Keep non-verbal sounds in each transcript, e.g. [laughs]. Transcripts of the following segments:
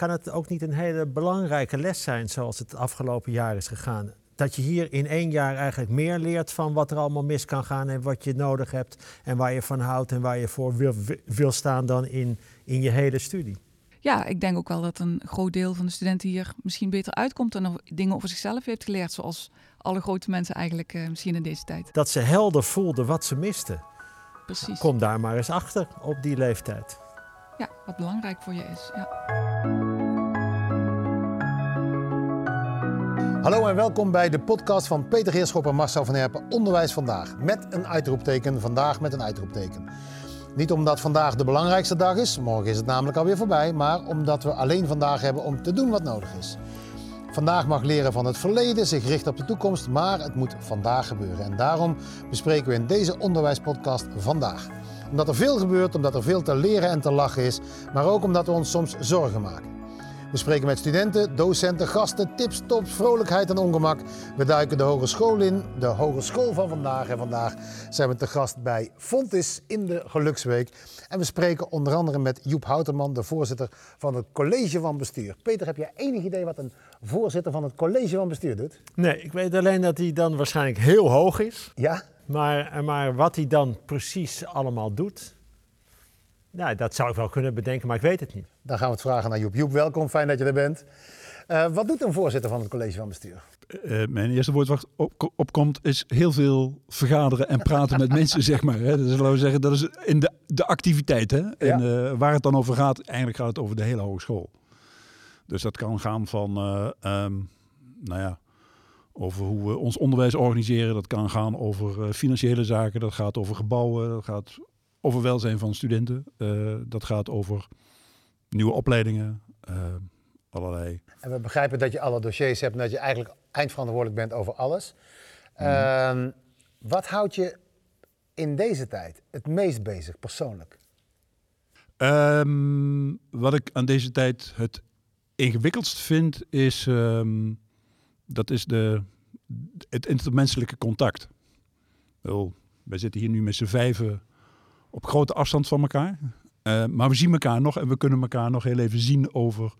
kan het ook niet een hele belangrijke les zijn zoals het afgelopen jaar is gegaan? Dat je hier in één jaar eigenlijk meer leert van wat er allemaal mis kan gaan en wat je nodig hebt en waar je van houdt en waar je voor wil, wil staan dan in, in je hele studie. Ja, ik denk ook wel dat een groot deel van de studenten hier misschien beter uitkomt en dingen over zichzelf heeft geleerd, zoals alle grote mensen eigenlijk uh, misschien in deze tijd. Dat ze helder voelden wat ze misten. Precies. Kom daar maar eens achter op die leeftijd. Ja, wat belangrijk voor je is. Ja. Hallo en welkom bij de podcast van Peter Heerschop en Marcel van Herpen Onderwijs Vandaag. Met een uitroepteken, vandaag met een uitroepteken. Niet omdat vandaag de belangrijkste dag is, morgen is het namelijk alweer voorbij, maar omdat we alleen vandaag hebben om te doen wat nodig is. Vandaag mag leren van het verleden, zich richten op de toekomst, maar het moet vandaag gebeuren. En daarom bespreken we in deze onderwijspodcast vandaag. Omdat er veel gebeurt, omdat er veel te leren en te lachen is, maar ook omdat we ons soms zorgen maken. We spreken met studenten, docenten, gasten, tips, tops, vrolijkheid en ongemak. We duiken de hogeschool in, de hogeschool van vandaag. En vandaag zijn we te gast bij Fontis in de Geluksweek. En we spreken onder andere met Joep Houterman, de voorzitter van het College van Bestuur. Peter, heb je enig idee wat een voorzitter van het College van Bestuur doet? Nee, ik weet alleen dat hij dan waarschijnlijk heel hoog is. Ja? Maar, maar wat hij dan precies allemaal doet, nou, dat zou ik wel kunnen bedenken, maar ik weet het niet. Dan gaan we het vragen naar Joep. Joep, welkom, fijn dat je er bent. Uh, wat doet een voorzitter van het college van bestuur? Uh, mijn eerste woord wat op, opkomt is heel veel vergaderen en praten met mensen, [laughs] zeg maar. Hè. Dus laten we zeggen, dat is in de, de activiteit. Hè. En uh, waar het dan over gaat, eigenlijk gaat het over de hele hogeschool. Dus dat kan gaan van, um, nou ja, over hoe we ons onderwijs organiseren. Dat kan gaan over financiële zaken, dat gaat over gebouwen, dat gaat over welzijn van studenten. Uh, dat gaat over nieuwe opleidingen, uh, allerlei. En we begrijpen dat je alle dossiers hebt en dat je eigenlijk eindverantwoordelijk bent over alles. Mm. Uh, wat houdt je in deze tijd het meest bezig, persoonlijk? Um, wat ik aan deze tijd het ingewikkeldst vind, is, um, dat is de, het intermenselijke contact. Wel, wij zitten hier nu met z'n vijven op grote afstand van elkaar. Uh, maar we zien elkaar nog en we kunnen elkaar nog heel even zien over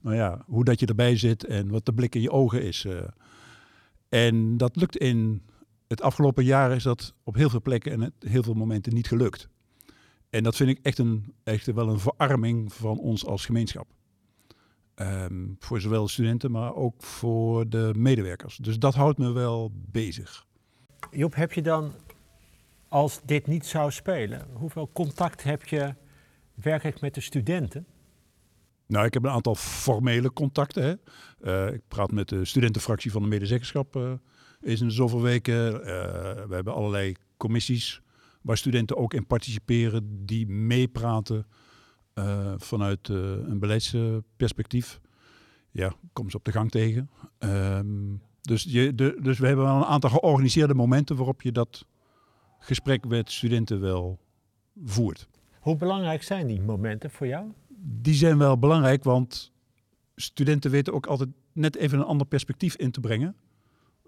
nou ja, hoe dat je erbij zit en wat de blik in je ogen is. Uh. En dat lukt in het afgelopen jaar is dat op heel veel plekken en heel veel momenten niet gelukt. En dat vind ik echt, een, echt wel een verarming van ons als gemeenschap. Um, voor zowel studenten, maar ook voor de medewerkers. Dus dat houdt me wel bezig. Joep, heb je dan als dit niet zou spelen, hoeveel contact heb je werkelijk met de studenten? Nou, ik heb een aantal formele contacten. Hè. Uh, ik praat met de studentenfractie van de medezeggenschap uh, in zoveel weken. Uh, we hebben allerlei commissies waar studenten ook in participeren, die meepraten vanuit een beleidsperspectief. Ja, kom ze op de gang tegen. Ehm, dus, je, de, dus we hebben wel een aantal georganiseerde momenten waarop je dat gesprek met studenten wel voert. Hoe belangrijk zijn die momenten voor jou? Die zijn wel belangrijk, want studenten weten ook altijd net even een ander perspectief in te brengen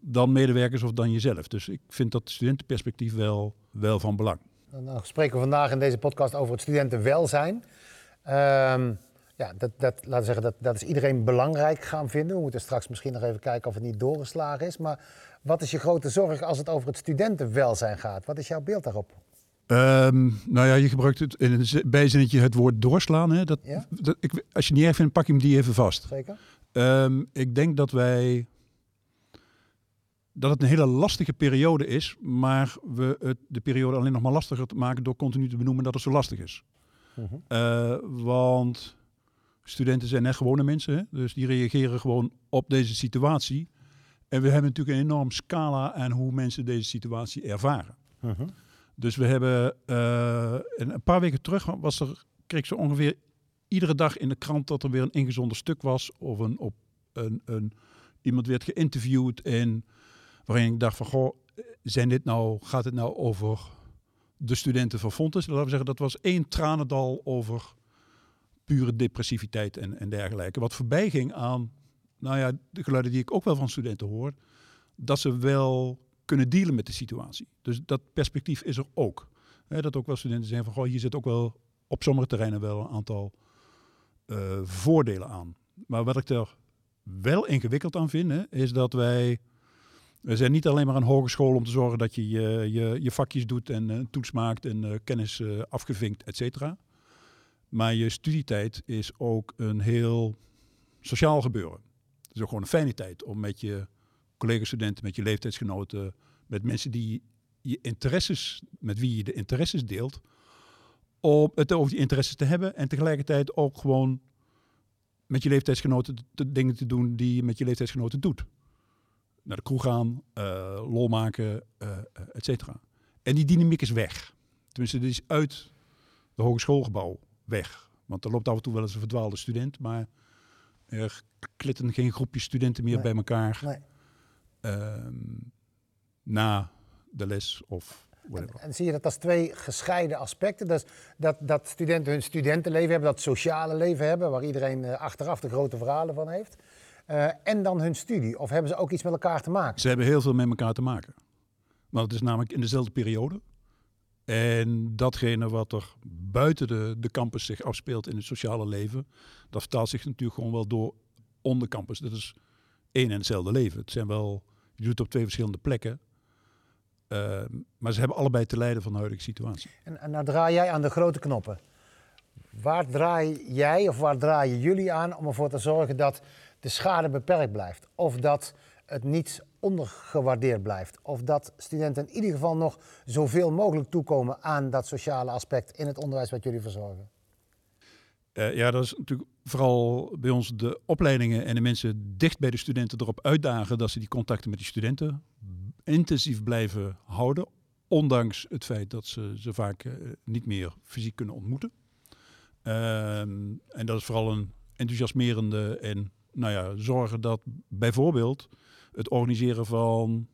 dan medewerkers of dan jezelf. Dus ik vind dat studentenperspectief wel, wel van belang. Dan spreken we vandaag in deze podcast over het studentenwelzijn. Um, ja, dat, dat, laten we zeggen, dat, dat is iedereen belangrijk gaan vinden. We moeten straks misschien nog even kijken of het niet doorgeslagen is. Maar wat is je grote zorg als het over het studentenwelzijn gaat? Wat is jouw beeld daarop? Um, nou ja, je gebruikt het in een bijzinnetje het woord doorslaan. Hè? Dat, ja? dat, ik, als je niet erg vindt, pak je hem die even vast. Zeker. Um, ik denk dat wij dat het een hele lastige periode is, maar we het, de periode alleen nog maar lastiger te maken door continu te benoemen dat het zo lastig is. Uh -huh. uh, want studenten zijn net gewone mensen, hè? dus die reageren gewoon op deze situatie. En we hebben natuurlijk een enorm scala aan hoe mensen deze situatie ervaren. Uh -huh. Dus we hebben uh, een paar weken terug was er, kreeg ze ongeveer iedere dag in de krant dat er weer een ingezonden stuk was. Of een, op een, een, iemand werd geïnterviewd en waarin ik dacht van goh, zijn dit nou, gaat het nou over de studenten van Fontes? Laten we zeggen, dat was één tranendal over pure depressiviteit en, en dergelijke. Wat voorbij ging aan nou ja, de geluiden die ik ook wel van studenten hoor, dat ze wel kunnen dealen met de situatie. Dus dat perspectief is er ook. dat ook wel studenten zeggen van, goh, hier zit ook wel op sommige terreinen wel een aantal eh, voordelen aan. Maar wat ik er wel ingewikkeld aan vind, is dat wij... We zijn niet alleen maar een hogeschool om te zorgen dat je je, je, je vakjes doet en een toets maakt en uh, kennis afgevinkt, et cetera. Maar je studietijd is ook een heel sociaal gebeuren. Het is ook gewoon een fijne tijd om met je collega-studenten, met je leeftijdsgenoten, met mensen die je interesses, met wie je de interesses deelt, om het over die interesses te hebben en tegelijkertijd ook gewoon met je leeftijdsgenoten de dingen te doen die je met je leeftijdsgenoten doet. Naar de kroeg gaan, uh, lol maken, uh, et cetera. En die dynamiek is weg. Tenminste, die is uit de hogeschoolgebouw weg. Want er loopt af en toe wel eens een verdwaalde student, maar er klitten geen groepjes studenten meer Nee. bij elkaar Nee. ehm, na de les of whatever. En zie je dat als twee gescheiden aspecten? Dus dat, dat studenten hun studentenleven hebben, dat sociale leven hebben, waar iedereen eh, achteraf de grote verhalen van heeft. Eh, en dan hun studie. Of hebben ze ook iets met elkaar te maken? Ze hebben heel veel met elkaar te maken. Want het is namelijk in dezelfde periode. En datgene wat er buiten de, de campus zich afspeelt in het sociale leven, dat vertaalt zich natuurlijk gewoon wel door on de campus. Dat is één en hetzelfde leven. Het zijn wel, je doet het op twee verschillende plekken. Ehm, maar ze hebben allebei te lijden van de huidige situatie. En, en nou draai jij aan de grote knoppen. Waar draai jij of waar draaien jullie aan om ervoor te zorgen dat de schade beperkt blijft? Of dat het niet ondergewaardeerd blijft? Of dat studenten in ieder geval nog zoveel mogelijk toekomen aan dat sociale aspect in het onderwijs wat jullie verzorgen? Eh, ja, dat is natuurlijk vooral bij ons de opleidingen en de mensen dicht bij de studenten erop uitdagen dat ze die contacten met die studenten intensief blijven houden. Ondanks het feit dat ze ze vaak eh, niet meer fysiek kunnen ontmoeten. Ehm, en dat is vooral een enthousiasmerende en nou ja, zorgen dat bijvoorbeeld het organiseren van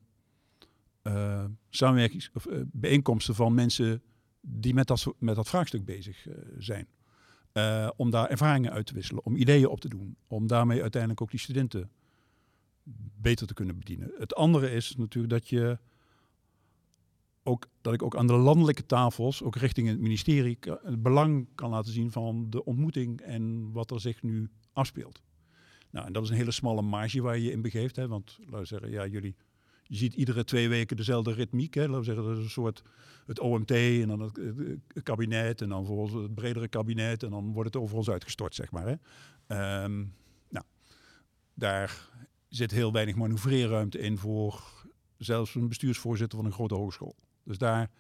eh, samenwerkings- of eh, bijeenkomsten van mensen die met dat, met dat vraagstuk bezig eh, zijn. Om daar ervaringen uit te wisselen, om ideeën op te doen, om daarmee uiteindelijk ook die studenten beter te kunnen bedienen. Het andere is natuurlijk dat je ook dat ik ook aan de landelijke tafels, ook richting het ministerie, het belang kan laten zien van de ontmoeting en wat er zich nu afspeelt. Nou, en dat is een hele smalle marge waar je je in begeeft, hè, want laten we zeggen, ja, jullie, je ziet iedere twee weken dezelfde ritmiek, hè, laten we zeggen, dat is een soort het OMT en dan het, kabinet en dan volgens het bredere kabinet en dan wordt het over ons uitgestort, zeg maar. Hè. Ehm, nou, daar zit heel weinig manoeuvreerruimte in voor zelfs een bestuursvoorzitter van een grote hogeschool. Dus daar,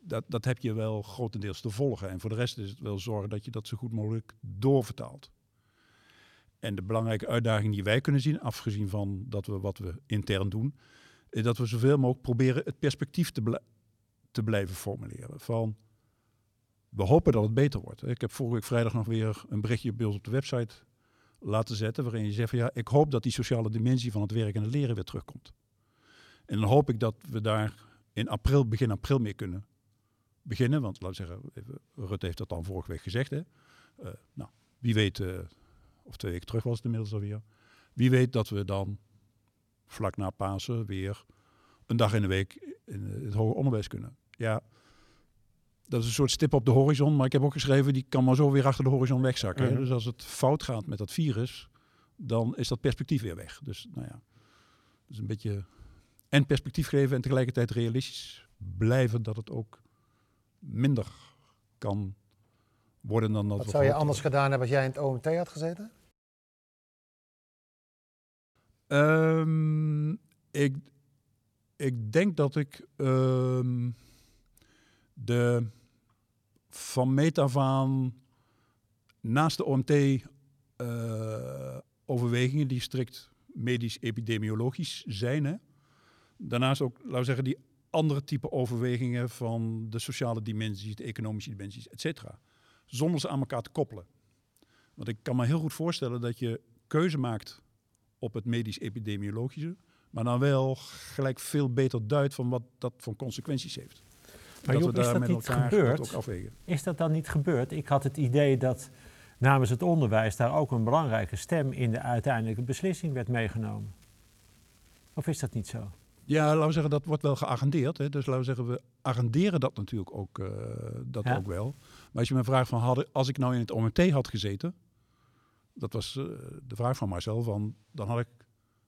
dat, dat heb je wel grotendeels te volgen. En voor de rest is het wel zorgen dat je dat zo goed mogelijk doorvertaalt. En de belangrijke uitdaging die wij kunnen zien, afgezien van dat we wat we intern doen, is dat we zoveel mogelijk proberen het perspectief te, te blijven formuleren. Van, we hopen dat het beter wordt. Ik heb vorige week vrijdag nog weer een berichtje ons op de website laten zetten, waarin je zegt van ja, ik hoop dat die sociale dimensie van het werk en het leren weer terugkomt. En dan hoop ik dat we daar in april, begin april mee kunnen beginnen. Want laten we zeggen, Rutte heeft dat dan vorige week gezegd. Hè? Eh, nou, wie weet, eh, of twee weken terug was het inmiddels alweer. Wie weet dat we dan vlak na Pasen weer een dag in de week in het hoger onderwijs kunnen. Ja, dat is een soort stip op de horizon. Maar ik heb ook geschreven, die kan maar zo weer achter de horizon wegzakken. Mhm. Dus als het fout gaat met dat virus, dan is dat perspectief weer weg. Dus nou ja, dus een beetje en perspectief geven en tegelijkertijd realistisch blijven dat het ook minder kan worden dan dat Wat zou je anders gedaan hebben als jij in het OMT had gezeten? Ehm, ik, ik denk dat ik ehm, de van meet af aan naast de OMT-overwegingen die strikt medisch-epidemiologisch zijn, hè, daarnaast ook, laten we zeggen, die andere type overwegingen van de sociale dimensies, de economische dimensies, et cetera, zonder ze aan elkaar te koppelen. Want ik kan me heel goed voorstellen dat je keuze maakt op het medisch-epidemiologische, maar dan wel gelijk veel beter duidt van wat dat voor consequenties heeft. Maar Joep, is dat niet gebeurd? ook afwegen. Is dat dan niet gebeurd? Ik had het idee dat namens het onderwijs daar ook een belangrijke stem in de uiteindelijke beslissing werd meegenomen. Of is dat niet zo? Ja, laten we zeggen, dat wordt wel geagendeerd. Hè. Dus laten we zeggen, we agenderen dat natuurlijk ook, eh, dat Ja. ook wel. Maar als je me vraagt van, hadden, als ik nou in het OMT had gezeten, Dat was eh, de vraag van Marcel. Van, dan had ik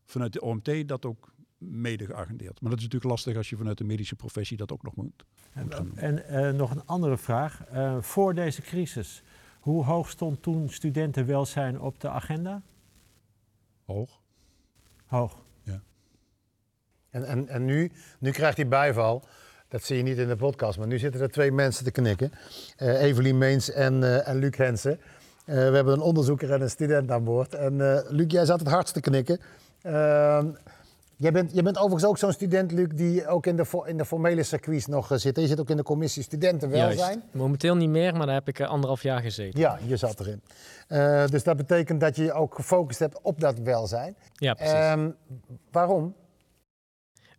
vanuit de OMT dat ook mede geagendeerd. Maar dat is natuurlijk lastig als je vanuit de medische professie dat ook nog moet. moet doen. En eh, nog een andere vraag. Eh, voor deze crisis, hoe hoog stond toen studentenwelzijn op de agenda? Hoog. Hoog. En, en, en nu, nu krijgt hij bijval. Dat zie je niet in de podcast, maar nu zitten er twee mensen te knikken. Eh Evelien Meens en, eh, en Luc Hensen. Eh, we hebben een onderzoeker en een student aan boord. En Luc, jij zat het hardst te knikken. Ehm, jij, bent, jij bent overigens ook zo'n student, Luc, die ook in de, in de formele circuits nog zit. Je zit ook in de commissie studentenwelzijn. Juist. Momenteel niet meer, maar daar heb ik anderhalf jaar gezeten. Ja, je zat erin. Dus dat betekent dat je je ook gefocust hebt op dat welzijn. Ja, precies. Ehm, waarom?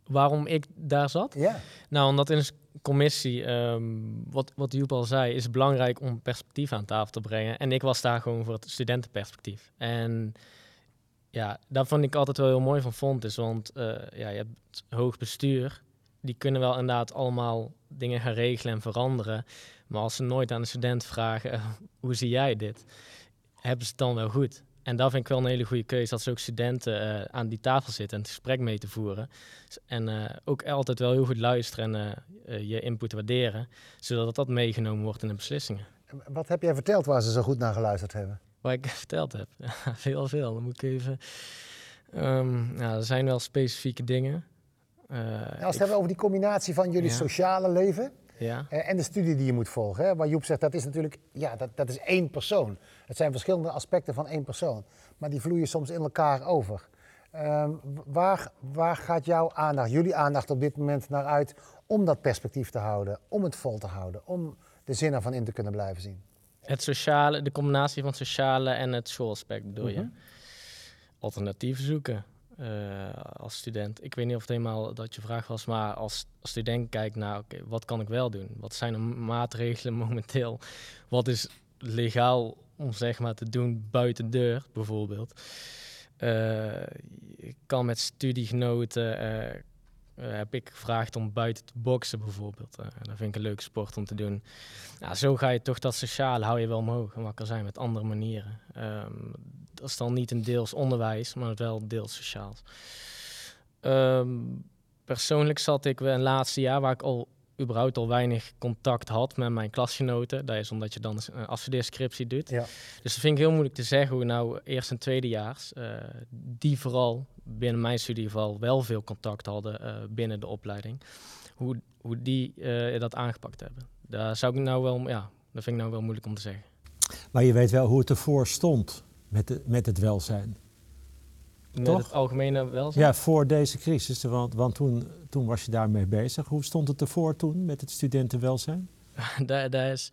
Waarom ik daar zat? Ja. Nou, omdat in een commissie, ehm, wat, wat Joep al zei, is het belangrijk om perspectief aan tafel te brengen. En ik was daar gewoon voor het studentenperspectief. En ja, daar vond ik altijd wel heel mooi van vond is, want eh, ja, je hebt het hoog bestuur, die kunnen wel inderdaad allemaal dingen gaan regelen en veranderen. Maar als ze nooit aan de student vragen, [laughs] hoe zie jij dit? Hebben ze het dan wel goed? En dat vind ik wel een hele goede keuze, dat ze ook studenten eh, aan die tafel zitten en het gesprek mee te voeren. En eh, ook altijd wel heel goed luisteren en eh, je input waarderen, zodat dat meegenomen wordt in de beslissingen. Wat heb jij verteld waar ze zo goed naar geluisterd hebben? Wat ik [laughs] verteld heb, [laughs] veel, veel. Dan moet ik even... Ja, er zijn wel specifieke dingen. Nou, als we het hebben over die combinatie van jullie Ja. sociale leven ja, eh, en de studie die je moet volgen. Hè? Waar Joep zegt, dat is natuurlijk ja, dat, dat is één persoon. Het zijn verschillende aspecten van één persoon. Maar die vloeien soms in elkaar over. Ehm, waar, waar gaat jouw aandacht, jullie aandacht op dit moment naar uit om dat perspectief te houden, om het vol te houden, om de zin ervan in te kunnen blijven zien? het sociale, de combinatie van het sociale en het schoolaspect bedoel je? Mhm. Alternatieven zoeken eh, als student. Ik weet niet of het helemaal dat je vraag was, maar als, als student kijkt naar, oké, wat kan ik wel doen? Wat zijn de maatregelen [laughs] momenteel? Wat is legaal om zeg maar te doen buiten de deur, bijvoorbeeld? Eh, ik kan met studiegenoten, eh, heb ik gevraagd om buiten te boksen bijvoorbeeld. Eh, dat vind ik een leuke sport om te doen. Zo ga je toch dat sociale hou je wel omhoog. En wat kan zijn met andere manieren. Ehm, dat is dan niet een deels onderwijs, maar wel deels sociaals. Ehm, persoonlijk zat ik een laatste jaar waar ik al überhaupt al weinig contact had met mijn klasgenoten. Dat is omdat je dan een afstudeerscriptie doet. Ja. Dus dat vind ik heel moeilijk te zeggen hoe nou eerst en tweedejaars, eh die vooral binnen mijn studiegeval wel veel contact hadden eh, binnen de opleiding. Hoe, hoe die eh, dat aangepakt hebben. Daar zou ik nou wel, ja, dat vind ik nou wel moeilijk om te zeggen. Maar je weet wel hoe het ervoor stond met, de, met het welzijn. Met Toch? het algemene welzijn. Ja, voor deze crisis, want, want toen, toen was je daarmee bezig. Hoe stond het ervoor toen met het studentenwelzijn? [laughs] daar, daar is,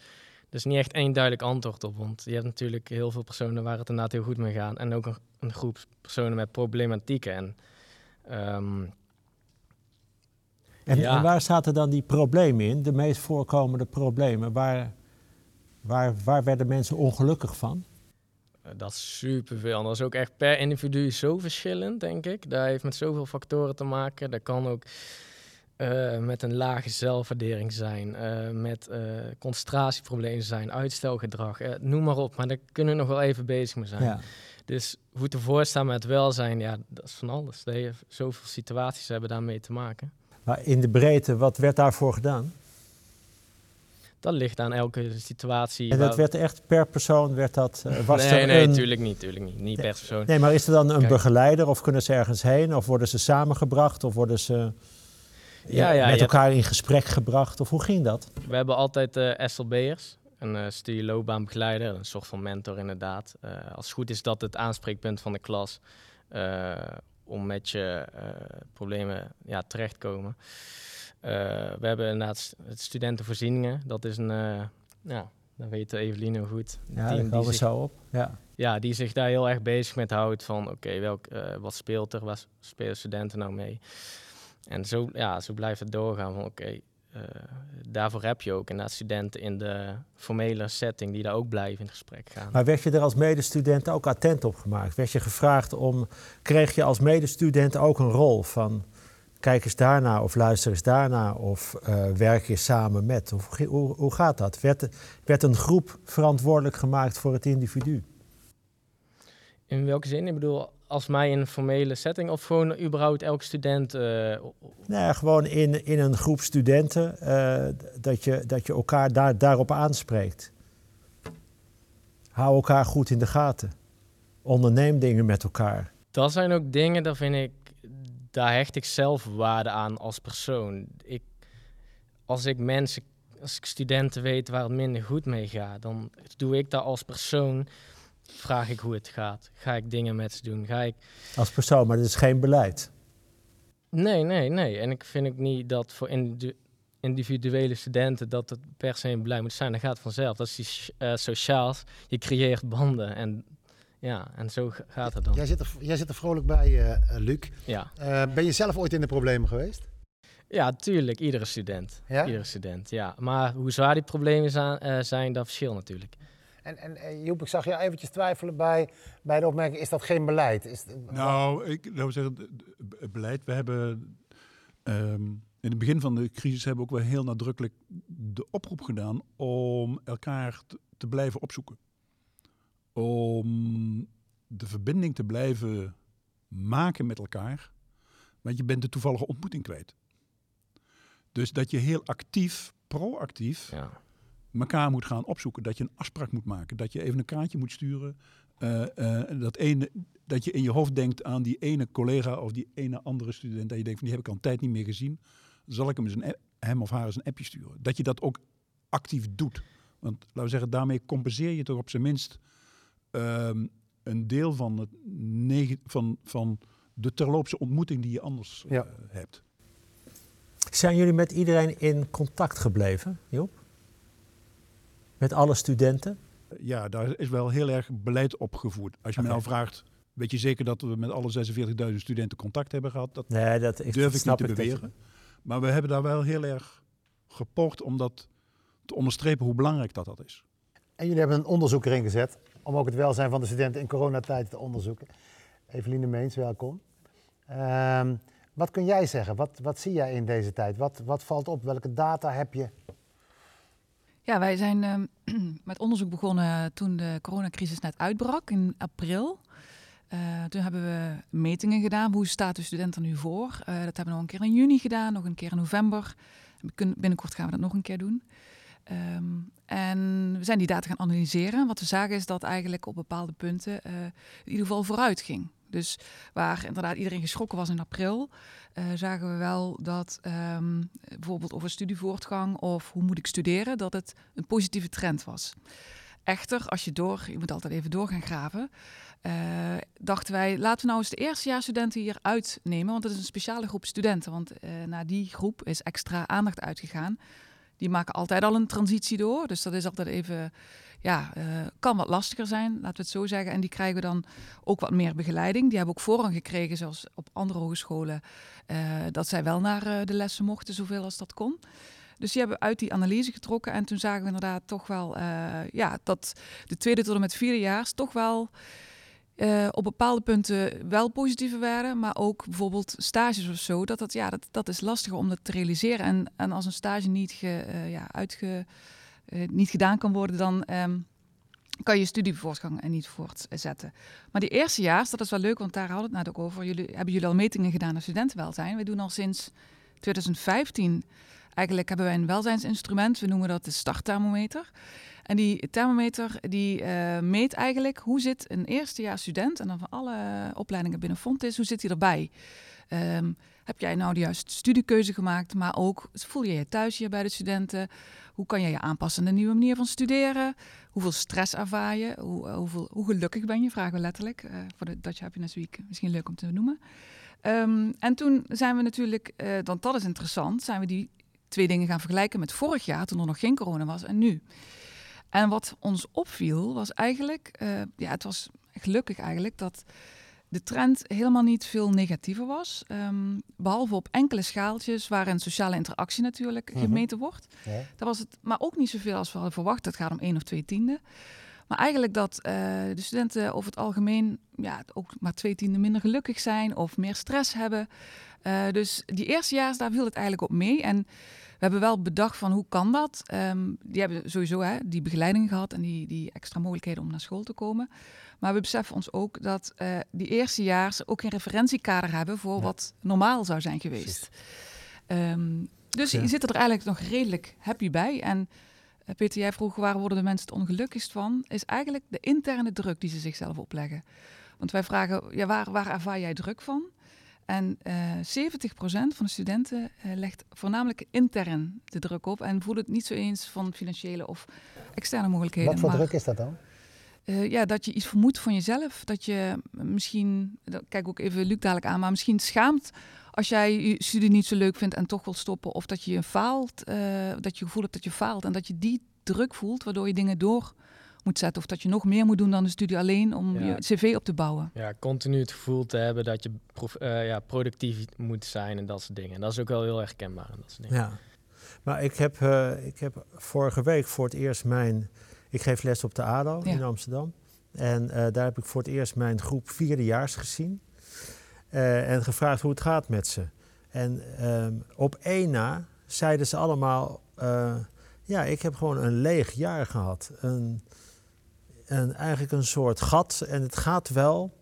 is niet echt één duidelijk antwoord op. Want je hebt natuurlijk heel veel personen waar het inderdaad heel goed mee gaat. En ook een, een groep personen met problematieken. En ehm, En, Ja. en waar zaten dan die problemen in, de meest voorkomende problemen? Waar, waar, waar werden mensen ongelukkig van? Eh, Dat is superveel. En dat is ook echt per individu zo verschillend, denk ik. Dat heeft met zoveel factoren te maken. Dat kan ook eh, met een lage zelfwaardering zijn, eh, met concentratieproblemen zijn, uitstelgedrag, noem maar op. Maar daar kunnen we nog wel even bezig mee zijn. Ja. Dus hoe het ervoor staat met welzijn, ja, dat is van alles. Dat heeft zoveel situaties hebben daarmee te maken. Maar in de breedte, wat werd daarvoor gedaan? Dat ligt aan elke situatie. En dat waar- werd echt per persoon, werd dat, eh, [laughs] was nee, er nee, een... natuurlijk niet, natuurlijk niet. Niet per persoon. Nee, maar is er dan een Kijk. begeleider of kunnen ze ergens heen? Of worden ze samengebracht? Of worden ze Ja, ja, je met hebt- elkaar in gesprek gebracht? Of hoe ging dat? We hebben altijd eh SLB'ers, een eh studieloopbaanbegeleider, een soort van mentor inderdaad. Eh, als het goed is dat het aanspreekpunt van de klas eh, om met je eh, problemen ja, terechtkomen. Eh, we hebben inderdaad studentenvoorzieningen, dat is een, eh, ja, dat weet Eveline heel goed. Ja, team die zich- zo op. Ja. ja, die zich daar heel erg bezig met houdt van oké, welk eh, wat speelt er, wat spelen studenten nou mee? En zo, ja, zo blijft het doorgaan van oké, daarvoor heb je ook inderdaad studenten in de formele setting die daar ook blijven in gesprek gaan. Maar werd je er als medestudent ook attent op gemaakt? Werd je gevraagd om, kreeg je als medestudent ook een rol van kijk eens daarna of luister eens daarna of eh, werk je samen met? Of, hoe- hoe, gaat dat? Werd, werd een groep verantwoordelijk gemaakt voor het individu? In welke zin? Ik bedoel, als mij in een formele setting of gewoon überhaupt elke student? Uh, nee, gewoon in, in een groep studenten uh, dat, je, dat je elkaar daar, daarop aanspreekt. Hou elkaar goed in de gaten. Onderneem dingen met elkaar. Dat zijn ook dingen, daar vind ik, daar hecht ik zelf waarde aan als persoon. Ik, als ik mensen, als ik studenten weet waar het minder goed mee gaat, dan doe ik dat als persoon vraag ik hoe het gaat. Ga ik dingen met ze doen? Ga ik... Als persoon, maar dat is geen beleid. Nee, nee, nee. En ik vind ook niet dat voor individuele studenten dat het per se een beleid moet zijn. Dat gaat vanzelf. Dat is die, uh, sociaal. Je creëert banden en ja, en zo gaat het dan. Jij zit er, jij zit er vrolijk bij, uh, Luc. Ja. Uh, ben je zelf ooit in de problemen geweest? Ja, tuurlijk. Iedere student. Ja? Iedere student, ja. Maar hoe zwaar die problemen zijn, zijn dat verschilt natuurlijk. En, en, Joep, ik zag je eventjes twijfelen bij, bij de opmerking, is dat geen beleid? Is nou, ik zou zeggen, het beleid, we hebben... Um, in het begin van de crisis hebben we ook wel heel nadrukkelijk de oproep gedaan om elkaar te, te blijven opzoeken. Om de verbinding te blijven maken met elkaar, want je bent de toevallige ontmoeting kwijt. Dus dat je heel actief, proactief, ja elkaar moet gaan opzoeken. Dat je een afspraak moet maken. Dat je even een kaartje moet sturen. Uh, dat, ene, dat je in je hoofd denkt aan die ene collega of die ene andere student. Dat je denkt van die heb ik al een tijd niet meer gezien. Zal ik hem, eens een, hem of haar eens een appje sturen? Dat je dat ook actief doet. Want laten we zeggen, daarmee compenseer je toch op zijn minst um, een deel van, het van, van de terloopse ontmoeting die je anders ja. uh, hebt. Zijn jullie met iedereen in contact gebleven, Joop? met alle studenten? Ja, daar is wel heel erg beleid opgevoerd. Als je me nou vraagt, weet je zeker dat we met alle 46.000 studenten contact hebben gehad? Dat, nee, dat ik, durf ik niet te beweren. Maar we hebben daar wel heel erg gepocht om dat te onderstrepen hoe belangrijk dat, dat is. En jullie hebben een onderzoek erin gezet om ook het welzijn van de studenten in coronatijd te onderzoeken. Eveline Meens, welkom. Um, wat kun jij zeggen? Wat, wat zie jij in deze tijd? Wat, wat valt op? Welke data heb je ja, wij zijn uh, [clears throat] met onderzoek begonnen toen de coronacrisis net uitbrak in april. Uh, toen hebben we metingen gedaan. Hoe staat de student er nu voor? Uh, dat hebben we nog een keer in juni gedaan, nog een keer in november. Binnenkort gaan we dat nog een keer doen. Um, en we zijn die data gaan analyseren. Wat we zagen is dat eigenlijk op bepaalde punten uh, in ieder geval vooruit ging. Dus waar inderdaad iedereen geschrokken was in april, uh, zagen we wel dat um, bijvoorbeeld over studievoortgang of hoe moet ik studeren, dat het een positieve trend was. Echter, als je door, je moet altijd even door gaan graven, uh, dachten wij, laten we nou eens de eerstejaarsstudenten hier uitnemen, want het is een speciale groep studenten. Want uh, naar die groep is extra aandacht uitgegaan. Die maken altijd al een transitie door, dus dat is altijd even ja, uh, kan wat lastiger zijn, laten we het zo zeggen. En die krijgen dan ook wat meer begeleiding. Die hebben ook voorrang gekregen, zoals op andere hogescholen, uh, dat zij wel naar uh, de lessen mochten, zoveel als dat kon. Dus die hebben uit die analyse getrokken. En toen zagen we inderdaad toch wel ja, dat de tweede tot en met vierde jaar toch wel uh, op bepaalde punten wel positiever werden, maar ook bijvoorbeeld stages of zo, dat, dat, ja, dat, dat is lastiger om dat te realiseren. En, en als een stage niet, ge, uh, ja, uitge, uh, niet gedaan kan worden, dan um, kan je studievoortgang er niet voortzetten. Maar die eerste jaar, dat is wel leuk, want daar hadden we het net ook over. Jullie, hebben jullie al metingen gedaan naar studentenwelzijn? We doen al sinds 2015, eigenlijk hebben wij een welzijnsinstrument, we noemen dat de startthermometer. En die thermometer die uh, meet eigenlijk hoe zit een eerstejaars student, en dan van alle opleidingen binnen Fontis, hoe zit hij erbij? Um, heb jij nou de juiste studiekeuze gemaakt, maar ook voel je je thuis hier bij de studenten? Hoe kan je je aanpassen aan de nieuwe manier van studeren? Hoeveel stress ervaar je? Hoe, hoeveel, hoe gelukkig ben je? Vragen we letterlijk. Uh, voor de Dutch Happiness Week misschien leuk om te noemen. Um, en toen zijn we natuurlijk, uh, want dat is interessant, zijn we die twee dingen gaan vergelijken met vorig jaar, toen er nog geen corona was, en nu. En wat ons opviel was eigenlijk, uh, ja, het was gelukkig eigenlijk dat de trend helemaal niet veel negatiever was. Um, behalve op enkele schaaltjes waarin sociale interactie natuurlijk mhm. gemeten wordt. Ja. Dat was het, maar ook niet zoveel als we hadden verwacht. Het gaat om één of twee tienden. Maar eigenlijk dat eh, de studenten over het algemeen ja, ook maar twee tienden minder gelukkig zijn of meer stress hebben. Uh, dus die eerstejaars, daar viel het eigenlijk op mee. En we hebben wel bedacht van hoe kan dat? Um, die hebben sowieso hè, die begeleiding gehad en die, die extra mogelijkheden om naar school te komen. Maar we beseffen ons ook dat uh, die eerstejaars ook geen referentiekader hebben voor ja. wat normaal zou zijn geweest. Um, dus ja. je zit er eigenlijk nog redelijk happy bij. En Peter, jij vroeg waar worden de mensen het ongelukkigst van? Is eigenlijk de interne druk die ze zichzelf opleggen. Want wij vragen, ja, waar, waar ervaar jij druk van? En uh, 70% van de studenten uh, legt voornamelijk intern de druk op en voelt het niet zo eens van financiële of externe mogelijkheden. Wat voor maar, druk is dat dan? Uh, ja, dat je iets vermoedt van jezelf. Dat je misschien, kijk ook even Luc dadelijk aan, maar misschien schaamt als jij je studie niet zo leuk vindt en toch wil stoppen. Of dat je faalt, uh, dat je gevoel hebt dat je faalt en dat je die druk voelt, waardoor je dingen door moet zetten. Of dat je nog meer moet doen dan de studie alleen om ja. je cv op te bouwen. Ja, continu het gevoel te hebben dat je uh, ja, productief moet zijn en dat soort dingen. En dat is ook wel heel erg kenbaar. En dat soort dingen. Ja, maar ik heb, uh, ik heb vorige week voor het eerst mijn... Ik geef les op de ADO ja. in Amsterdam. En uh, daar heb ik voor het eerst mijn groep vierdejaars gezien. Uh, en gevraagd hoe het gaat met ze. En um, op één na zeiden ze allemaal... ja, ik heb gewoon een leeg jaar gehad. Een, een, eigenlijk een soort gat en het gaat wel.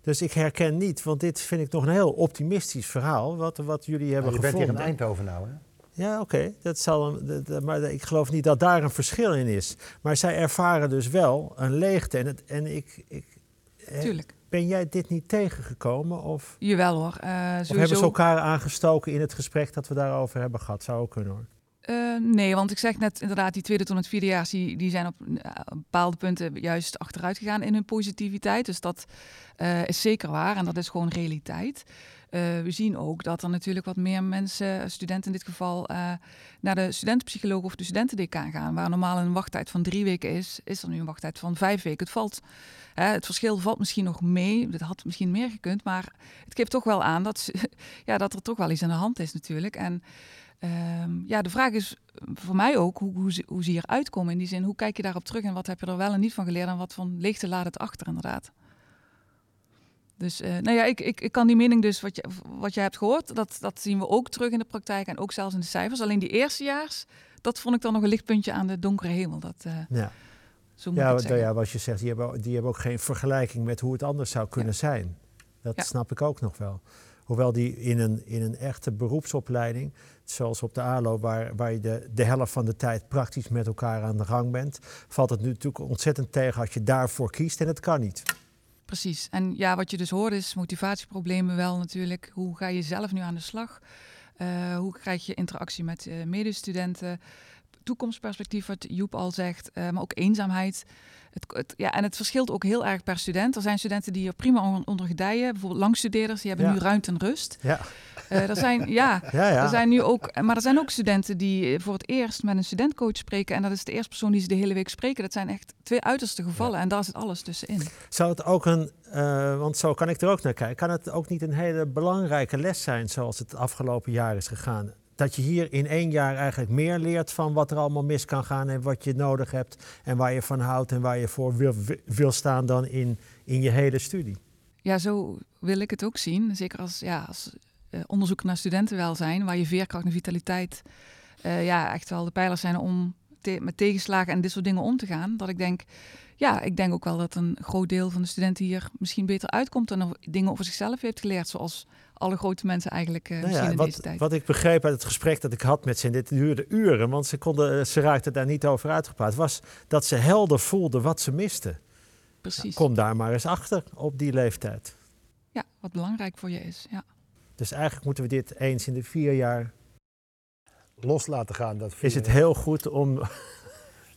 Dus ik herken niet, want dit vind ik nog een heel optimistisch verhaal, wat, wat jullie hebben nou, je gevonden. Je bent hier in Eindhoven nou, hè? Ja, oké. Okay. Dat zal, maar ik geloof niet dat daar een verschil in is. Maar zij ervaren dus wel een leegte. En, het, en ik, ik, Tuurlijk. Ben jij dit niet tegengekomen? Of, Jawel hoor. Uh, sowieso... of hebben ze elkaar aangestoken in het gesprek dat we daarover hebben gehad? Zou ook kunnen hoor. Uh, nee, want ik zeg net inderdaad, die tweede tot het vierde jaar, die, die zijn op uh, bepaalde punten juist achteruit gegaan in hun positiviteit. Dus dat uh, is zeker waar en dat is gewoon realiteit. We zien ook dat er natuurlijk wat meer mensen, studenten in dit geval, naar de studentenpsycholoog of de studentendecaan gaan. Waar normaal een wachttijd van drie weken is, is er nu een wachttijd van vijf weken. Het, valt, het verschil valt misschien nog mee, het had misschien meer gekund, maar het geeft toch wel aan dat, [laughs] ja, dat er toch wel iets aan de hand is natuurlijk. En Um, ja, de vraag is voor mij ook hoe, hoe, ze, hoe ze hier uitkomen. In die zin, hoe kijk je daarop terug en wat heb je er wel en niet van geleerd en wat van leegte laat het achter inderdaad. Dus uh, nou ja, ik, ik, ik kan die mening dus, wat je, wat je hebt gehoord, dat, dat zien we ook terug in de praktijk en ook zelfs in de cijfers. Alleen die eerstejaars, dat vond ik dan nog een lichtpuntje aan de donkere hemel. Dat, uh, ja. Zo moet ja, ik ja, wat je zegt, die hebben, die hebben ook geen vergelijking met hoe het anders zou kunnen ja. zijn. Dat ja. snap ik ook nog wel. Hoewel die in een, in een echte beroepsopleiding, zoals op de ALO, waar, waar je de, de helft van de tijd praktisch met elkaar aan de gang bent, valt het nu natuurlijk ontzettend tegen als je daarvoor kiest en het kan niet. Precies. En ja, wat je dus hoort is motivatieproblemen wel natuurlijk. Hoe ga je zelf nu aan de slag? Uh, hoe krijg je interactie met uh, medestudenten? Toekomstperspectief, wat Joep al zegt, uh, maar ook eenzaamheid. Het, het, ja, en het verschilt ook heel erg per student. Er zijn studenten die er prima onder, gedijen. Bijvoorbeeld langstudeerders, die hebben Ja. nu ruimte en rust. Ja, Eh, er zijn, ja, [laughs] ja, ja. er zijn nu ook, maar er zijn ook studenten die voor het eerst met een studentcoach spreken. En dat is de eerste persoon die ze de hele week spreken. Dat zijn echt twee uiterste gevallen. En daar zit alles tussenin. Zou het ook een, eh, want zo kan ik er ook naar kijken, kan het ook niet een hele belangrijke les zijn zoals het afgelopen jaar is gegaan? Dat je hier in één jaar eigenlijk meer leert van wat er allemaal mis kan gaan en wat je nodig hebt en waar je van houdt en waar je voor wil, staan dan in, in je hele studie. Ja, zo wil ik het ook zien. Zeker als, ja, als uh, onderzoeker naar studentenwelzijn, waar je veerkracht en vitaliteit uh, ja, echt wel de pijlers zijn om met tegenslagen en dit soort dingen om te gaan. Dat ik denk, ja, ik denk ook wel dat een groot deel van de studenten hier misschien beter uitkomt en dingen over zichzelf heeft geleerd, zoals alle grote mensen eigenlijk uh, Nou misschien ja, in wat, deze tijd. wat ik begreep uit het gesprek dat ik had met ze, en dit duurde uren, want ze, konden, ze raakten daar niet over uitgepraat, was dat ze helder voelden wat ze misten. Precies. Kom daar maar eens achter op die leeftijd. Ja, wat belangrijk voor je is. Ja. Dus eigenlijk moeten we dit eens in de vier jaar. Los laten gaan. Dat Is het heel goed om.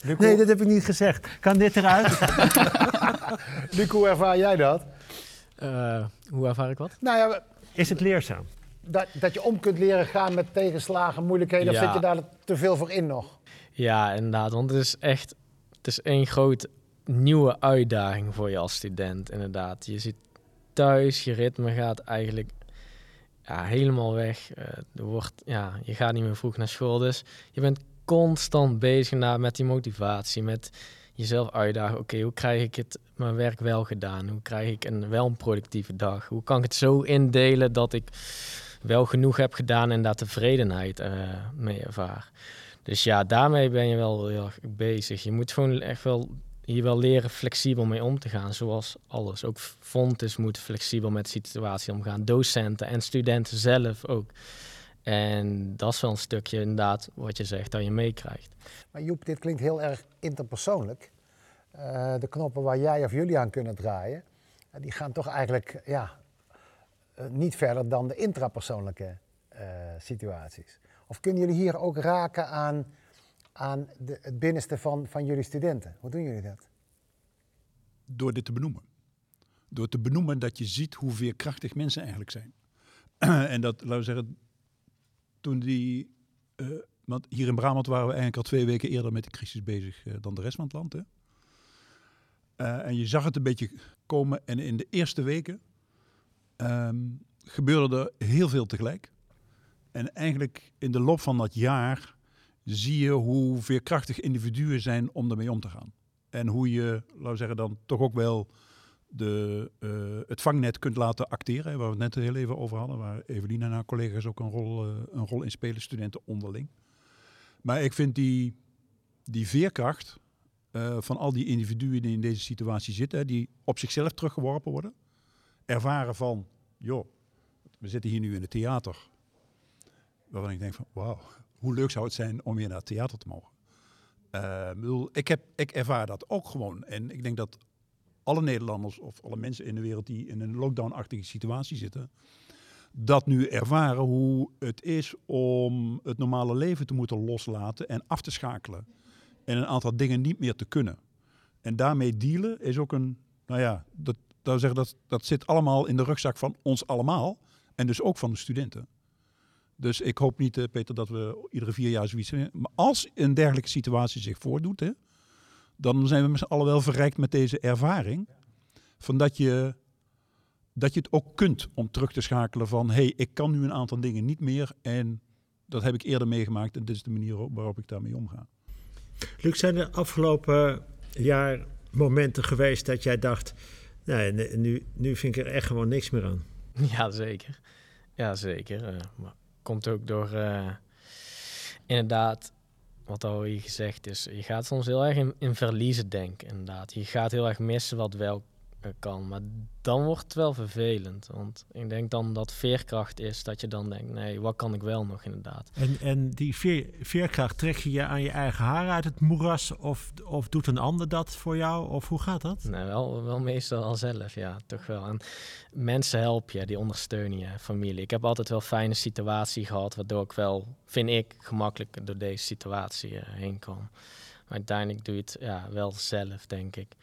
Nee, dat heb ik niet gezegd. Kan dit eruit? [laughs] [laughs] Luc, hoe ervaar jij dat? Eh, hoe ervaar ik wat? Nou ja, Is het leerzaam? dat, dat je om kunt leren gaan met tegenslagen, moeilijkheden. Of zit je daar te veel voor in nog? Ja, inderdaad. Want het is echt het is één grote nieuwe uitdaging voor je als student. Inderdaad. Je zit thuis, je ritme gaat eigenlijk ja, helemaal weg. Er wordt, ja, je gaat niet meer vroeg naar school. Dus je bent constant bezig met die motivatie, met jezelf uitdagen. Oké, hoe krijg ik het mijn werk wel gedaan? Hoe krijg ik een wel een productieve dag? Hoe kan ik het zo indelen dat ik wel genoeg heb gedaan en daar tevredenheid uh, mee ervaar? Dus ja, daarmee ben je wel heel erg bezig. Je moet gewoon echt wel hier wel leren flexibel mee om te gaan, zoals alles. Ook Fontes moet flexibel met de situatie omgaan. Docenten en studenten zelf ook. En dat is wel een stukje inderdaad wat je zegt, dat je meekrijgt. Maar Joep, dit klinkt heel erg interpersoonlijk. Uh, de knoppen waar jij of jullie aan kunnen draaien, uh, die gaan toch eigenlijk ja, uh, niet verder dan de intrapersoonlijke situaties. Of kunnen jullie hier ook raken aan, aan de, het binnenste van, van jullie studenten? Hoe doen jullie dat? Door dit te benoemen. Door te benoemen dat je ziet hoe veerkrachtig mensen eigenlijk zijn. [clears throat] en dat, laten we zeggen, toen die. Uh, want hier in Brabant waren we eigenlijk al twee weken eerder met de crisis bezig uh, dan de rest van het land. Hè? Uh, en je zag het een beetje komen. En in de eerste weken um, gebeurde er heel veel tegelijk. En eigenlijk in de loop van dat jaar zie je hoe veerkrachtig individuen zijn om daarmee om te gaan. En hoe je, laten we zeggen, dan toch ook wel de, uh, het vangnet kunt laten acteren. Waar we het net heel even over hadden. Waar Evelien en haar collega's ook een rol, uh, een rol in spelen, studenten onderling. Maar ik vind die, die veerkracht uh, van al die individuen die in deze situatie zitten, die op zichzelf teruggeworpen worden. Ervaren van, joh, we zitten hier nu in het theater. Waarvan ik denk van, wauw, hoe leuk zou het zijn om weer naar het theater te mogen. ik, heb, ik ervaar dat ook gewoon. En ik denk dat alle Nederlanders of alle mensen in de wereld die in een lockdown-achtige situatie zitten, dat nu ervaren hoe het is om het normale leven te moeten loslaten en af te schakelen. En een aantal dingen niet meer te kunnen. En daarmee dealen is ook een, nou ja, dat, dat, zeggen, dat, dat zit allemaal in de rugzak van ons allemaal. En dus ook van de studenten. Dus ik hoop niet, Peter, dat we iedere vier jaar zoiets... Maar als een dergelijke situatie zich voordoet, hè, dan zijn we met z'n allen wel verrijkt met deze ervaring. Van dat je, dat je het ook kunt om terug te schakelen van... hé, hey, ik kan nu een aantal dingen niet meer en dat heb ik eerder meegemaakt... en dit is de manier waarop ik daarmee omga. Luc, zijn er afgelopen jaar momenten geweest dat jij dacht... nee, nu, nu vind ik er echt gewoon niks meer aan? [laughs] Ja, zeker. Ja, zeker. Uh, maar komt ook door... Uh, inderdaad wat al hier gezegd is, je gaat soms heel erg in, in verliezen denken, inderdaad. Je gaat heel erg missen wat wel kan. Maar dan wordt het wel vervelend. Want ik denk dan dat veerkracht is dat je dan denkt, nee, wat kan ik wel nog inderdaad. En, en die veer, veerkracht, trek je je aan je eigen haar uit het moeras? Of, of doet een ander dat voor jou? Of hoe gaat dat? Nee, wel, wel meestal al zelf, ja, toch wel. En mensen helpen je, die ondersteunen je, familie. Ik heb altijd wel fijne situatie gehad, waardoor ik wel, vind ik, gemakkelijk door deze situatie uh, heen kwam. Maar uiteindelijk doe je het ja, wel zelf, denk ik.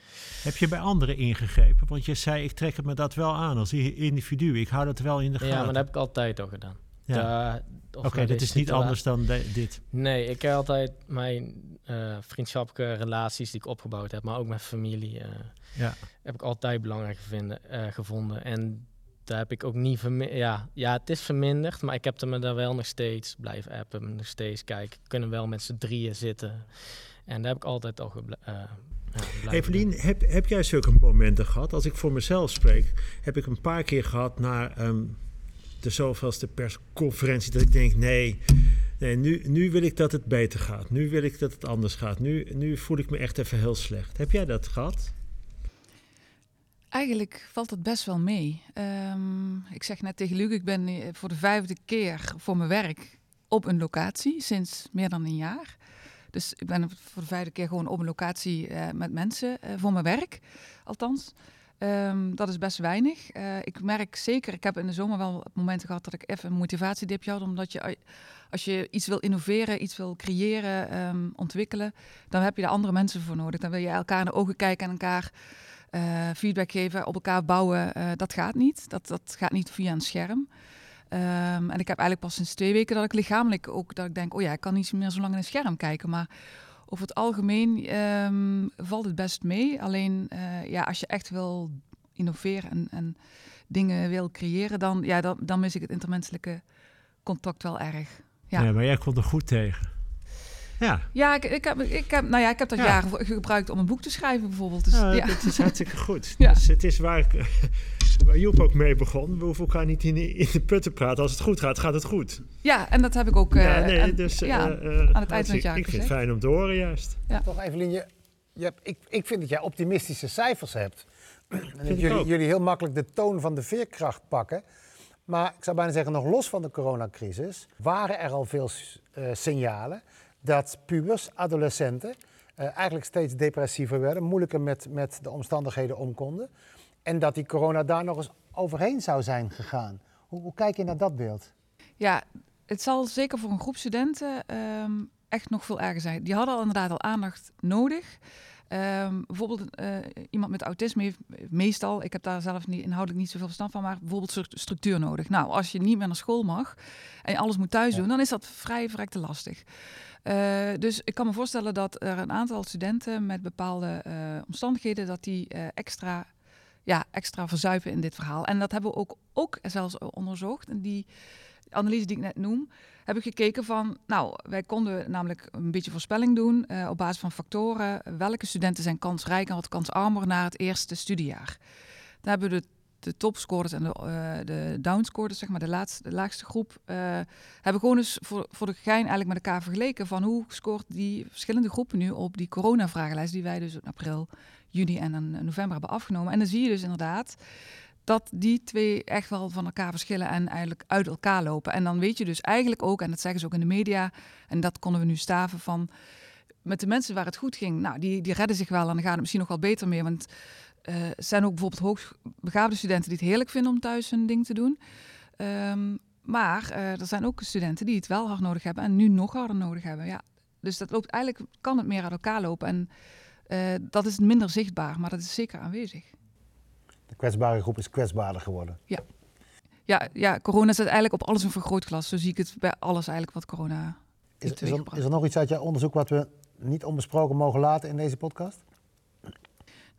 Heb je bij anderen ingegrepen? Want je zei, ik trek het me dat wel aan als individu. Ik hou dat wel in de gaten. Ja, maar dat heb ik altijd al gedaan. Ja. Oké, okay, dit is niet anders dan dit. Nee, ik heb altijd mijn uh, vriendschappelijke relaties die ik opgebouwd heb, maar ook met familie, uh, ja. heb ik altijd belangrijk gevinden, uh, gevonden. En daar heb ik ook niet verminderd. Ja, ja, het is verminderd, maar ik heb er me daar wel nog steeds blijven appen, nog steeds kijken. Kunnen wel met z'n drieën zitten. En daar heb ik altijd al uh, ja, Evelien, heb, heb jij zulke momenten gehad? Als ik voor mezelf spreek, heb ik een paar keer gehad na um, de zoveelste persconferentie dat ik denk, nee, nee nu, nu wil ik dat het beter gaat. Nu wil ik dat het anders gaat. Nu, nu voel ik me echt even heel slecht. Heb jij dat gehad? Eigenlijk valt het best wel mee. Um, ik zeg net tegen Luc, ik ben eh, voor de vijfde keer voor mijn werk op een locatie sinds meer dan een jaar. Dus ik ben voor de vijfde keer gewoon op een locatie uh, met mensen uh, voor mijn werk, althans. Um, dat is best weinig. Uh, ik merk zeker, ik heb in de zomer wel momenten gehad dat ik even een motivatiedipje had. Omdat je, als je iets wil innoveren, iets wil creëren, um, ontwikkelen, dan heb je daar andere mensen voor nodig. Dan wil je elkaar in de ogen kijken en elkaar feedback geven, op elkaar bouwen. dat gaat niet. Dat, dat gaat niet via een scherm. Um, en ik heb eigenlijk pas sinds twee weken dat ik lichamelijk ook dat ik denk, oh ja, ik kan niet meer zo lang in een scherm kijken. Maar over het algemeen um, valt het best mee. Alleen uh, ja, als je echt wil innoveren en, en dingen wil creëren, dan, ja, dan, dan mis ik het intermenselijke contact wel erg. Ja. ja, maar jij komt er goed tegen. Ja, Ja, ik, ik, heb, ik, heb, nou ja, ik heb dat Ja. jaren gebruikt om een boek te schrijven bijvoorbeeld. Dus, ja, ja. dat is [laughs] hartstikke goed. Ja. Dus het is waar, ik, waar Joep ook mee begon. We hoeven elkaar niet in, de- in de put te praten. Als het goed gaat, gaat het goed. ja, en dat heb ik ook eh, ja, nee, en- dus, ja, eh, eh, aan het eind van het jaar Ik vind het fijn om te horen juist. Toch Evelien, je, je hebt, ik, ik vind dat jij optimistische cijfers hebt. [clears throat] En dat ik jullie, jullie heel makkelijk de toon van de veerkracht pakken. Maar ik zou bijna zeggen, nog los van de coronacrisis, waren er al veel eh, signalen dat pubers, adolescenten, eh, eigenlijk steeds depressiever werden, moeilijker met, met de omstandigheden om konden. En dat die corona daar nog eens overheen zou zijn gegaan. Hoe, hoe kijk je naar dat beeld? Ja, het zal zeker voor een groep studenten ehm, echt nog veel erger zijn. Die hadden al inderdaad al aandacht nodig. Ehm, bijvoorbeeld eh, iemand met autisme heeft meestal, ik heb daar zelf niet, inhoudelijk niet zoveel verstand van, maar bijvoorbeeld stru- structuur nodig. Nou, als je niet meer naar school mag en je alles moet thuis doen, dan is dat vrij verrekte lastig. Eh, dus ik kan me voorstellen dat er een aantal studenten met bepaalde eh, omstandigheden, dat die extra, ja, extra verzuipen in dit verhaal. En dat hebben we ook, ook zelfs onderzocht. En die analyse die ik net noem, heb ik gekeken van, nou, wij konden namelijk een beetje voorspelling doen eh, op basis van factoren. Welke studenten zijn kansrijk en wat kansarmer na het eerste studiejaar? Daar hebben we de, de topscorers en de, eh de downscorers, zeg maar de, laatste, de laagste groep, eh, hebben gewoon eens voor, voor de gein eigenlijk met elkaar vergeleken van hoe scoort die verschillende groepen nu op die coronavragenlijst die wij dus in april, juni en in november hebben afgenomen. En dan zie je dus inderdaad dat die twee echt wel van elkaar verschillen en eigenlijk uit elkaar lopen. En dan weet je dus eigenlijk ook, en dat zeggen ze ook in de media, en dat konden we nu staven van met de mensen waar het goed ging, nou, die, die redden zich wel en dan gaat het misschien nog wel beter mee. Want eh, er zijn ook bijvoorbeeld hoogbegaafde studenten die het heerlijk vinden om thuis hun ding te doen. Ehm, maar eh, er zijn ook studenten die het wel hard nodig hebben en nu nog harder nodig hebben. Ja. Dus dat loopt eigenlijk, kan het meer uit elkaar lopen. En eh, dat is minder zichtbaar, maar dat is zeker aanwezig. De kwetsbare groep is kwetsbaarder geworden. Ja, ja, corona zet eigenlijk op alles een vergrootglas. Zo zie ik het bij alles eigenlijk wat corona Is, heeft is, er, is er nog iets uit jouw onderzoek wat we niet onbesproken mogen laten in deze podcast?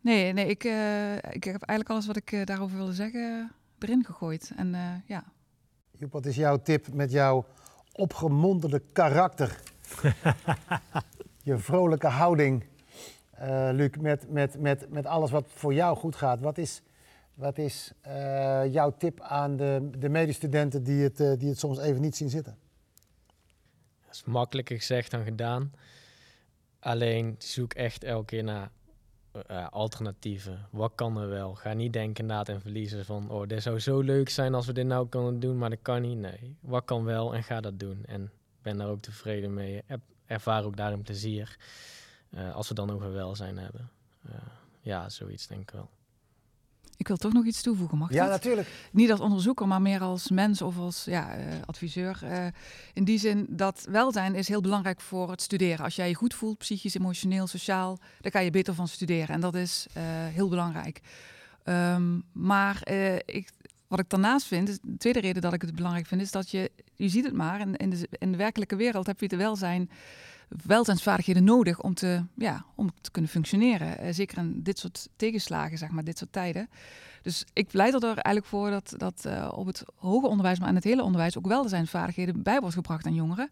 Nee, nee ik, eh, ik heb eigenlijk alles wat ik eh, daarover wilde zeggen erin gegooid. En eh, ja, Joep, wat is jouw tip met jouw opgemonterde karakter? [laughs] je vrolijke houding, eh, Luc, met, met, met, met alles wat voor jou goed gaat. Wat is, wat is eh, jouw tip aan de, de medestudenten die het, eh, die het soms even niet zien zitten? Dat is makkelijker gezegd dan gedaan. Alleen zoek echt elke keer naar alternatieven. Wat kan er wel? Ga niet denken na en verliezen van... oh, dit zou zo leuk zijn als we dit nou kunnen doen, maar dat kan niet. Nee, wat kan wel en ga dat doen. En ben daar ook tevreden mee. Er- Ervaar ook daarin plezier. Eh, als we dan over welzijn hebben. Eh, ja, zoiets denk ik wel. ik wil toch nog iets toevoegen, mag Ja, dat? natuurlijk. Niet als onderzoeker, maar meer als mens of als ja, eh, adviseur. Eh, in die zin dat welzijn is heel belangrijk voor het studeren. Als jij je goed voelt, psychisch, emotioneel, sociaal, dan kan je beter van studeren. En dat is eh, heel belangrijk. Ehm, maar eh, ik, wat ik daarnaast vind, is, de tweede reden dat ik het belangrijk vind, is dat je, je ziet het maar, in, in, de, in de werkelijke wereld heb je de welzijn, welzijnsvaardigheden nodig om te, ja, om te kunnen functioneren. Eh, zeker in dit soort tegenslagen, zeg maar, dit soort tijden. Dus ik pleit er eigenlijk voor dat, dat eh, op het hoger onderwijs, maar in het hele onderwijs ook welzijnsvaardigheden bij wordt gebracht aan jongeren.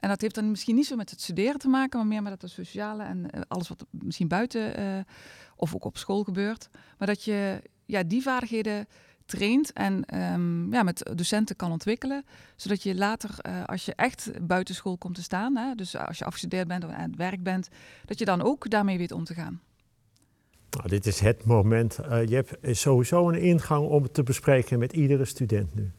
En dat heeft dan misschien niet zo met het studeren te maken, maar meer met het sociale en eh, alles wat misschien buiten of ook op school gebeurt. Maar dat je ja, die vaardigheden traint en ehm, ja, met docenten kan ontwikkelen. Zodat je later, eh, als je echt buiten school komt te staan, hè, dus als je afgestudeerd bent of aan het werk bent, dat je dan ook daarmee weet om te gaan. Nou, dit is het moment. Eh, je hebt sowieso een ingang om het te bespreken met iedere student nu.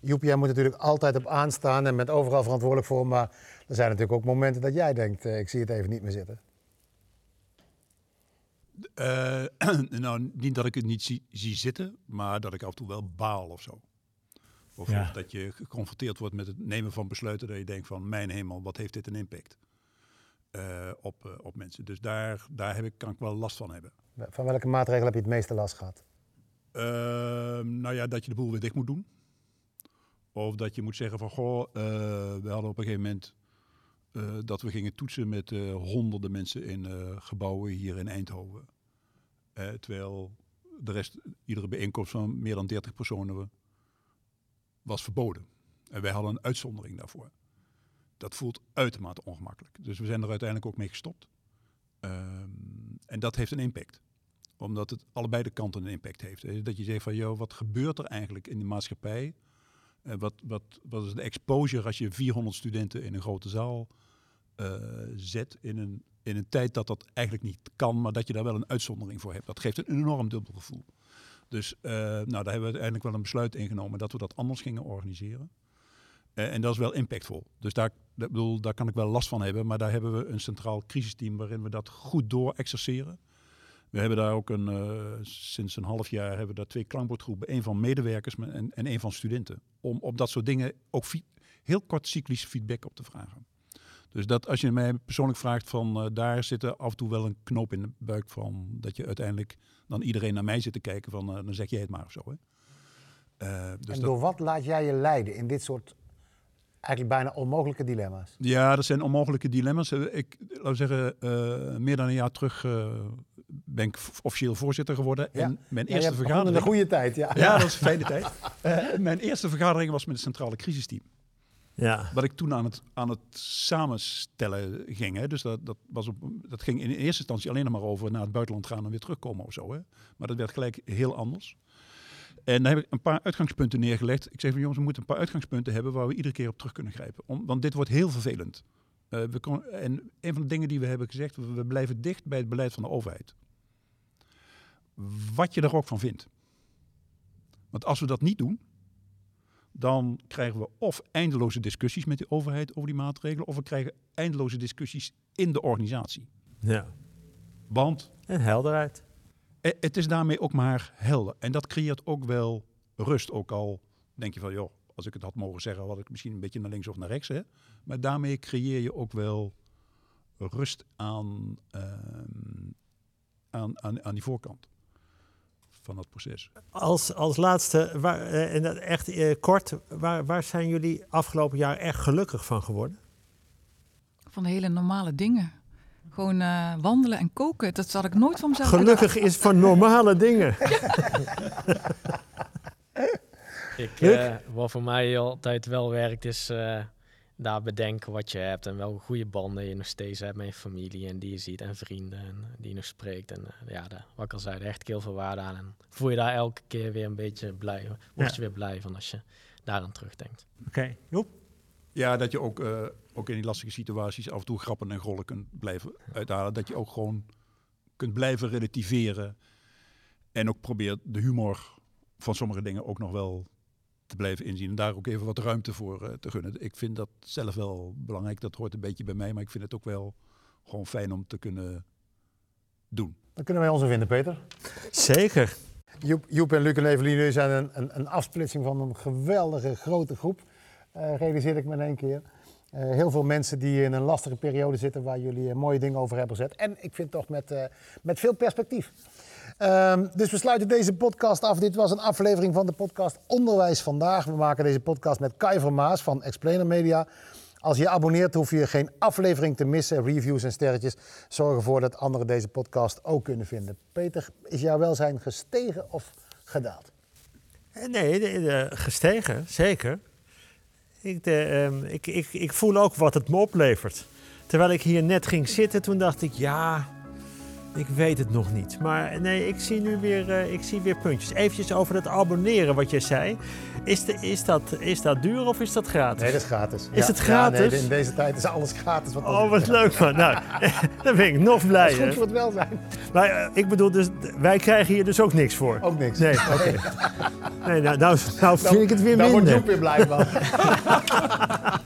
Joep, jij moet natuurlijk altijd op aanstaan en bent overal verantwoordelijk voor. Maar er zijn natuurlijk ook momenten dat jij denkt, eh, ik zie het even niet meer zitten. Eh, [clears throat] nou, niet dat ik het niet zie, zie zitten, maar dat ik af en toe wel baal of zo. Of, Ja. of dat je geconfronteerd wordt met het nemen van besluiten dat je denkt van mijn hemel, wat heeft dit een impact eh, op, eh, op mensen. Dus daar, daar heb ik, kan ik wel last van hebben. Van welke maatregel heb je het meeste last gehad? Ehm, nou ja, dat je de boel weer dicht moet doen. Of dat je moet zeggen van, goh, eh, we hadden op een gegeven moment dat we gingen toetsen met eh, honderden mensen in eh, gebouwen hier in Eindhoven. Eh, terwijl de rest, iedere bijeenkomst van meer dan 30 personen was verboden. En wij hadden een uitzondering daarvoor. dat voelt uitermate ongemakkelijk. Dus we zijn er uiteindelijk ook mee gestopt. Ehm, en dat heeft een impact. Omdat het allebei de kanten een impact heeft. Dat je zegt van, joh, wat gebeurt er eigenlijk in de maatschappij? Wat, wat, wat is de exposure als je 400 studenten in een grote zaal uh, zet in een, in een tijd dat dat eigenlijk niet kan, maar dat je daar wel een uitzondering voor hebt. Dat geeft een enorm dubbel gevoel. Dus uh, nou, daar hebben we uiteindelijk wel een besluit ingenomen dat we dat anders gingen organiseren. Uh, en dat is wel impactvol. Dus daar, dat bedoel, daar kan ik wel last van hebben. Maar daar hebben we een centraal crisisteam waarin we dat goed door exerceren. We hebben daar ook een, sinds een half jaar hebben we daar twee klankbordgroepen. één van medewerkers en, en één van studenten. Om op dat soort dingen ook heel kort cyclisch feedback op te vragen. Dus dat als je mij persoonlijk vraagt van uh, daar zit er af en toe wel een knoop in de buik van dat je uiteindelijk dan iedereen naar mij zit te kijken van uh, dan zeg jij het maar of zo. Hè? Uh, dus en door dat... wat laat jij je leiden in dit soort eigenlijk bijna onmogelijke dilemma's? Ja, dat zijn onmogelijke dilemma's. Ik, laat zeggen, meer dan een jaar terug ben ik officieel voorzitter geworden. Ja. En mijn ja, eerste vergadering. een goede tijd, ja. Ja, dat is een fijne tijd. [laughs] mijn eerste vergadering was met het centrale crisisteam. Ja. Wat ik toen aan het, aan het samenstellen ging. Hè. Dus dat, dat, was op, dat ging in eerste instantie alleen maar over naar het buitenland gaan en weer terugkomen of zo. Hè. Maar dat werd gelijk heel anders. En dan heb ik een paar uitgangspunten neergelegd. Ik zeg van jongens, we moeten een paar uitgangspunten hebben waar we iedere keer op terug kunnen grijpen. Want dit wordt heel vervelend. Uh, we kon, en een van de dingen die we hebben gezegd, we, we blijven dicht bij het beleid van de overheid. Wat je er ook van vindt. Want als we dat niet doen, dan krijgen we of eindeloze discussies met de overheid over die maatregelen, of we krijgen eindeloze discussies in de organisatie. Ja. Want. En helderheid. Het is daarmee ook maar helder. En dat creëert ook wel rust. Ook al denk je van, joh, als ik het had mogen zeggen, had ik misschien een beetje naar links of naar rechts. Hè? Maar daarmee creëer je ook wel rust aan, uh, aan, aan, aan die voorkant van dat proces. Als, als laatste, waar, en dat echt eh, kort, waar, waar zijn jullie afgelopen jaar echt gelukkig van geworden? Van de hele normale dingen. Gewoon uh, wandelen en koken, dat zal ik nooit van mezelf Gelukkig is van normale dingen. [laughs] ik, uh, wat voor mij altijd wel werkt is daar bedenken wat je hebt en welke goede banden je nog steeds hebt met je familie en die je ziet en vrienden en die je nog spreekt. En uh, ja, de, wat ik al zei, echt heel veel waarde aan. En voel je daar elke keer weer een beetje blij, word je weer blij van als je daaraan terugdenkt. Oké, okay. Joep? Ja, dat je ook, uh, ook in die lastige situaties af en toe grappen en rollen kunt blijven uithalen. Dat je ook gewoon kunt blijven relativeren en ook probeert de humor van sommige dingen ook nog wel te blijven inzien. En daar ook even wat ruimte voor uh, te gunnen. Ik vind dat zelf wel belangrijk. Dat hoort een beetje bij mij. Maar ik vind het ook wel gewoon fijn om te kunnen doen. Dan kunnen wij ons er vinden, Peter. Zeker. Joep, Joep en Luc en Evelien zijn een, een, een, afsplitsing van een geweldige grote groep. Uh, realiseer ik me in één keer. Uh, heel veel mensen die in een lastige periode zitten waar jullie uh, mooie dingen over hebben gezet. En ik vind toch met, uh, met veel perspectief. Um, dus we sluiten deze podcast af. Dit was een aflevering van de podcast Onderwijs Vandaag. We maken deze podcast met Kai van Maas van Explainer Media. Als je abonneert hoef je geen aflevering te missen. Reviews en sterretjes zorgen ervoor dat anderen deze podcast ook kunnen vinden. Peter, is jouw welzijn gestegen of gedaald? Nee, de, gestegen, zeker. Ik, de, um, ik, ik, ik voel ook wat het me oplevert. Terwijl ik hier net ging zitten, toen dacht ik, ja, ik weet het nog niet. Maar nee, ik zie nu weer, uh, ik zie weer puntjes. Eventjes over het abonneren wat je zei. Is, de, is, dat, is dat duur of is dat gratis? Nee, dat is gratis. Is ja. het gratis? Ja, nee, in deze tijd is alles gratis. Wat oh, wat leuk man. Nou, [laughs] dan ben ik nog blij. Dat is goed voor het welzijn. Maar uh, ik bedoel, dus, wij krijgen hier dus ook niks voor. Ook niks. Nee, oké. Okay. nee, nou, nou, nou vind ik het weer minder. Dan word je ook weer blij van. [laughs]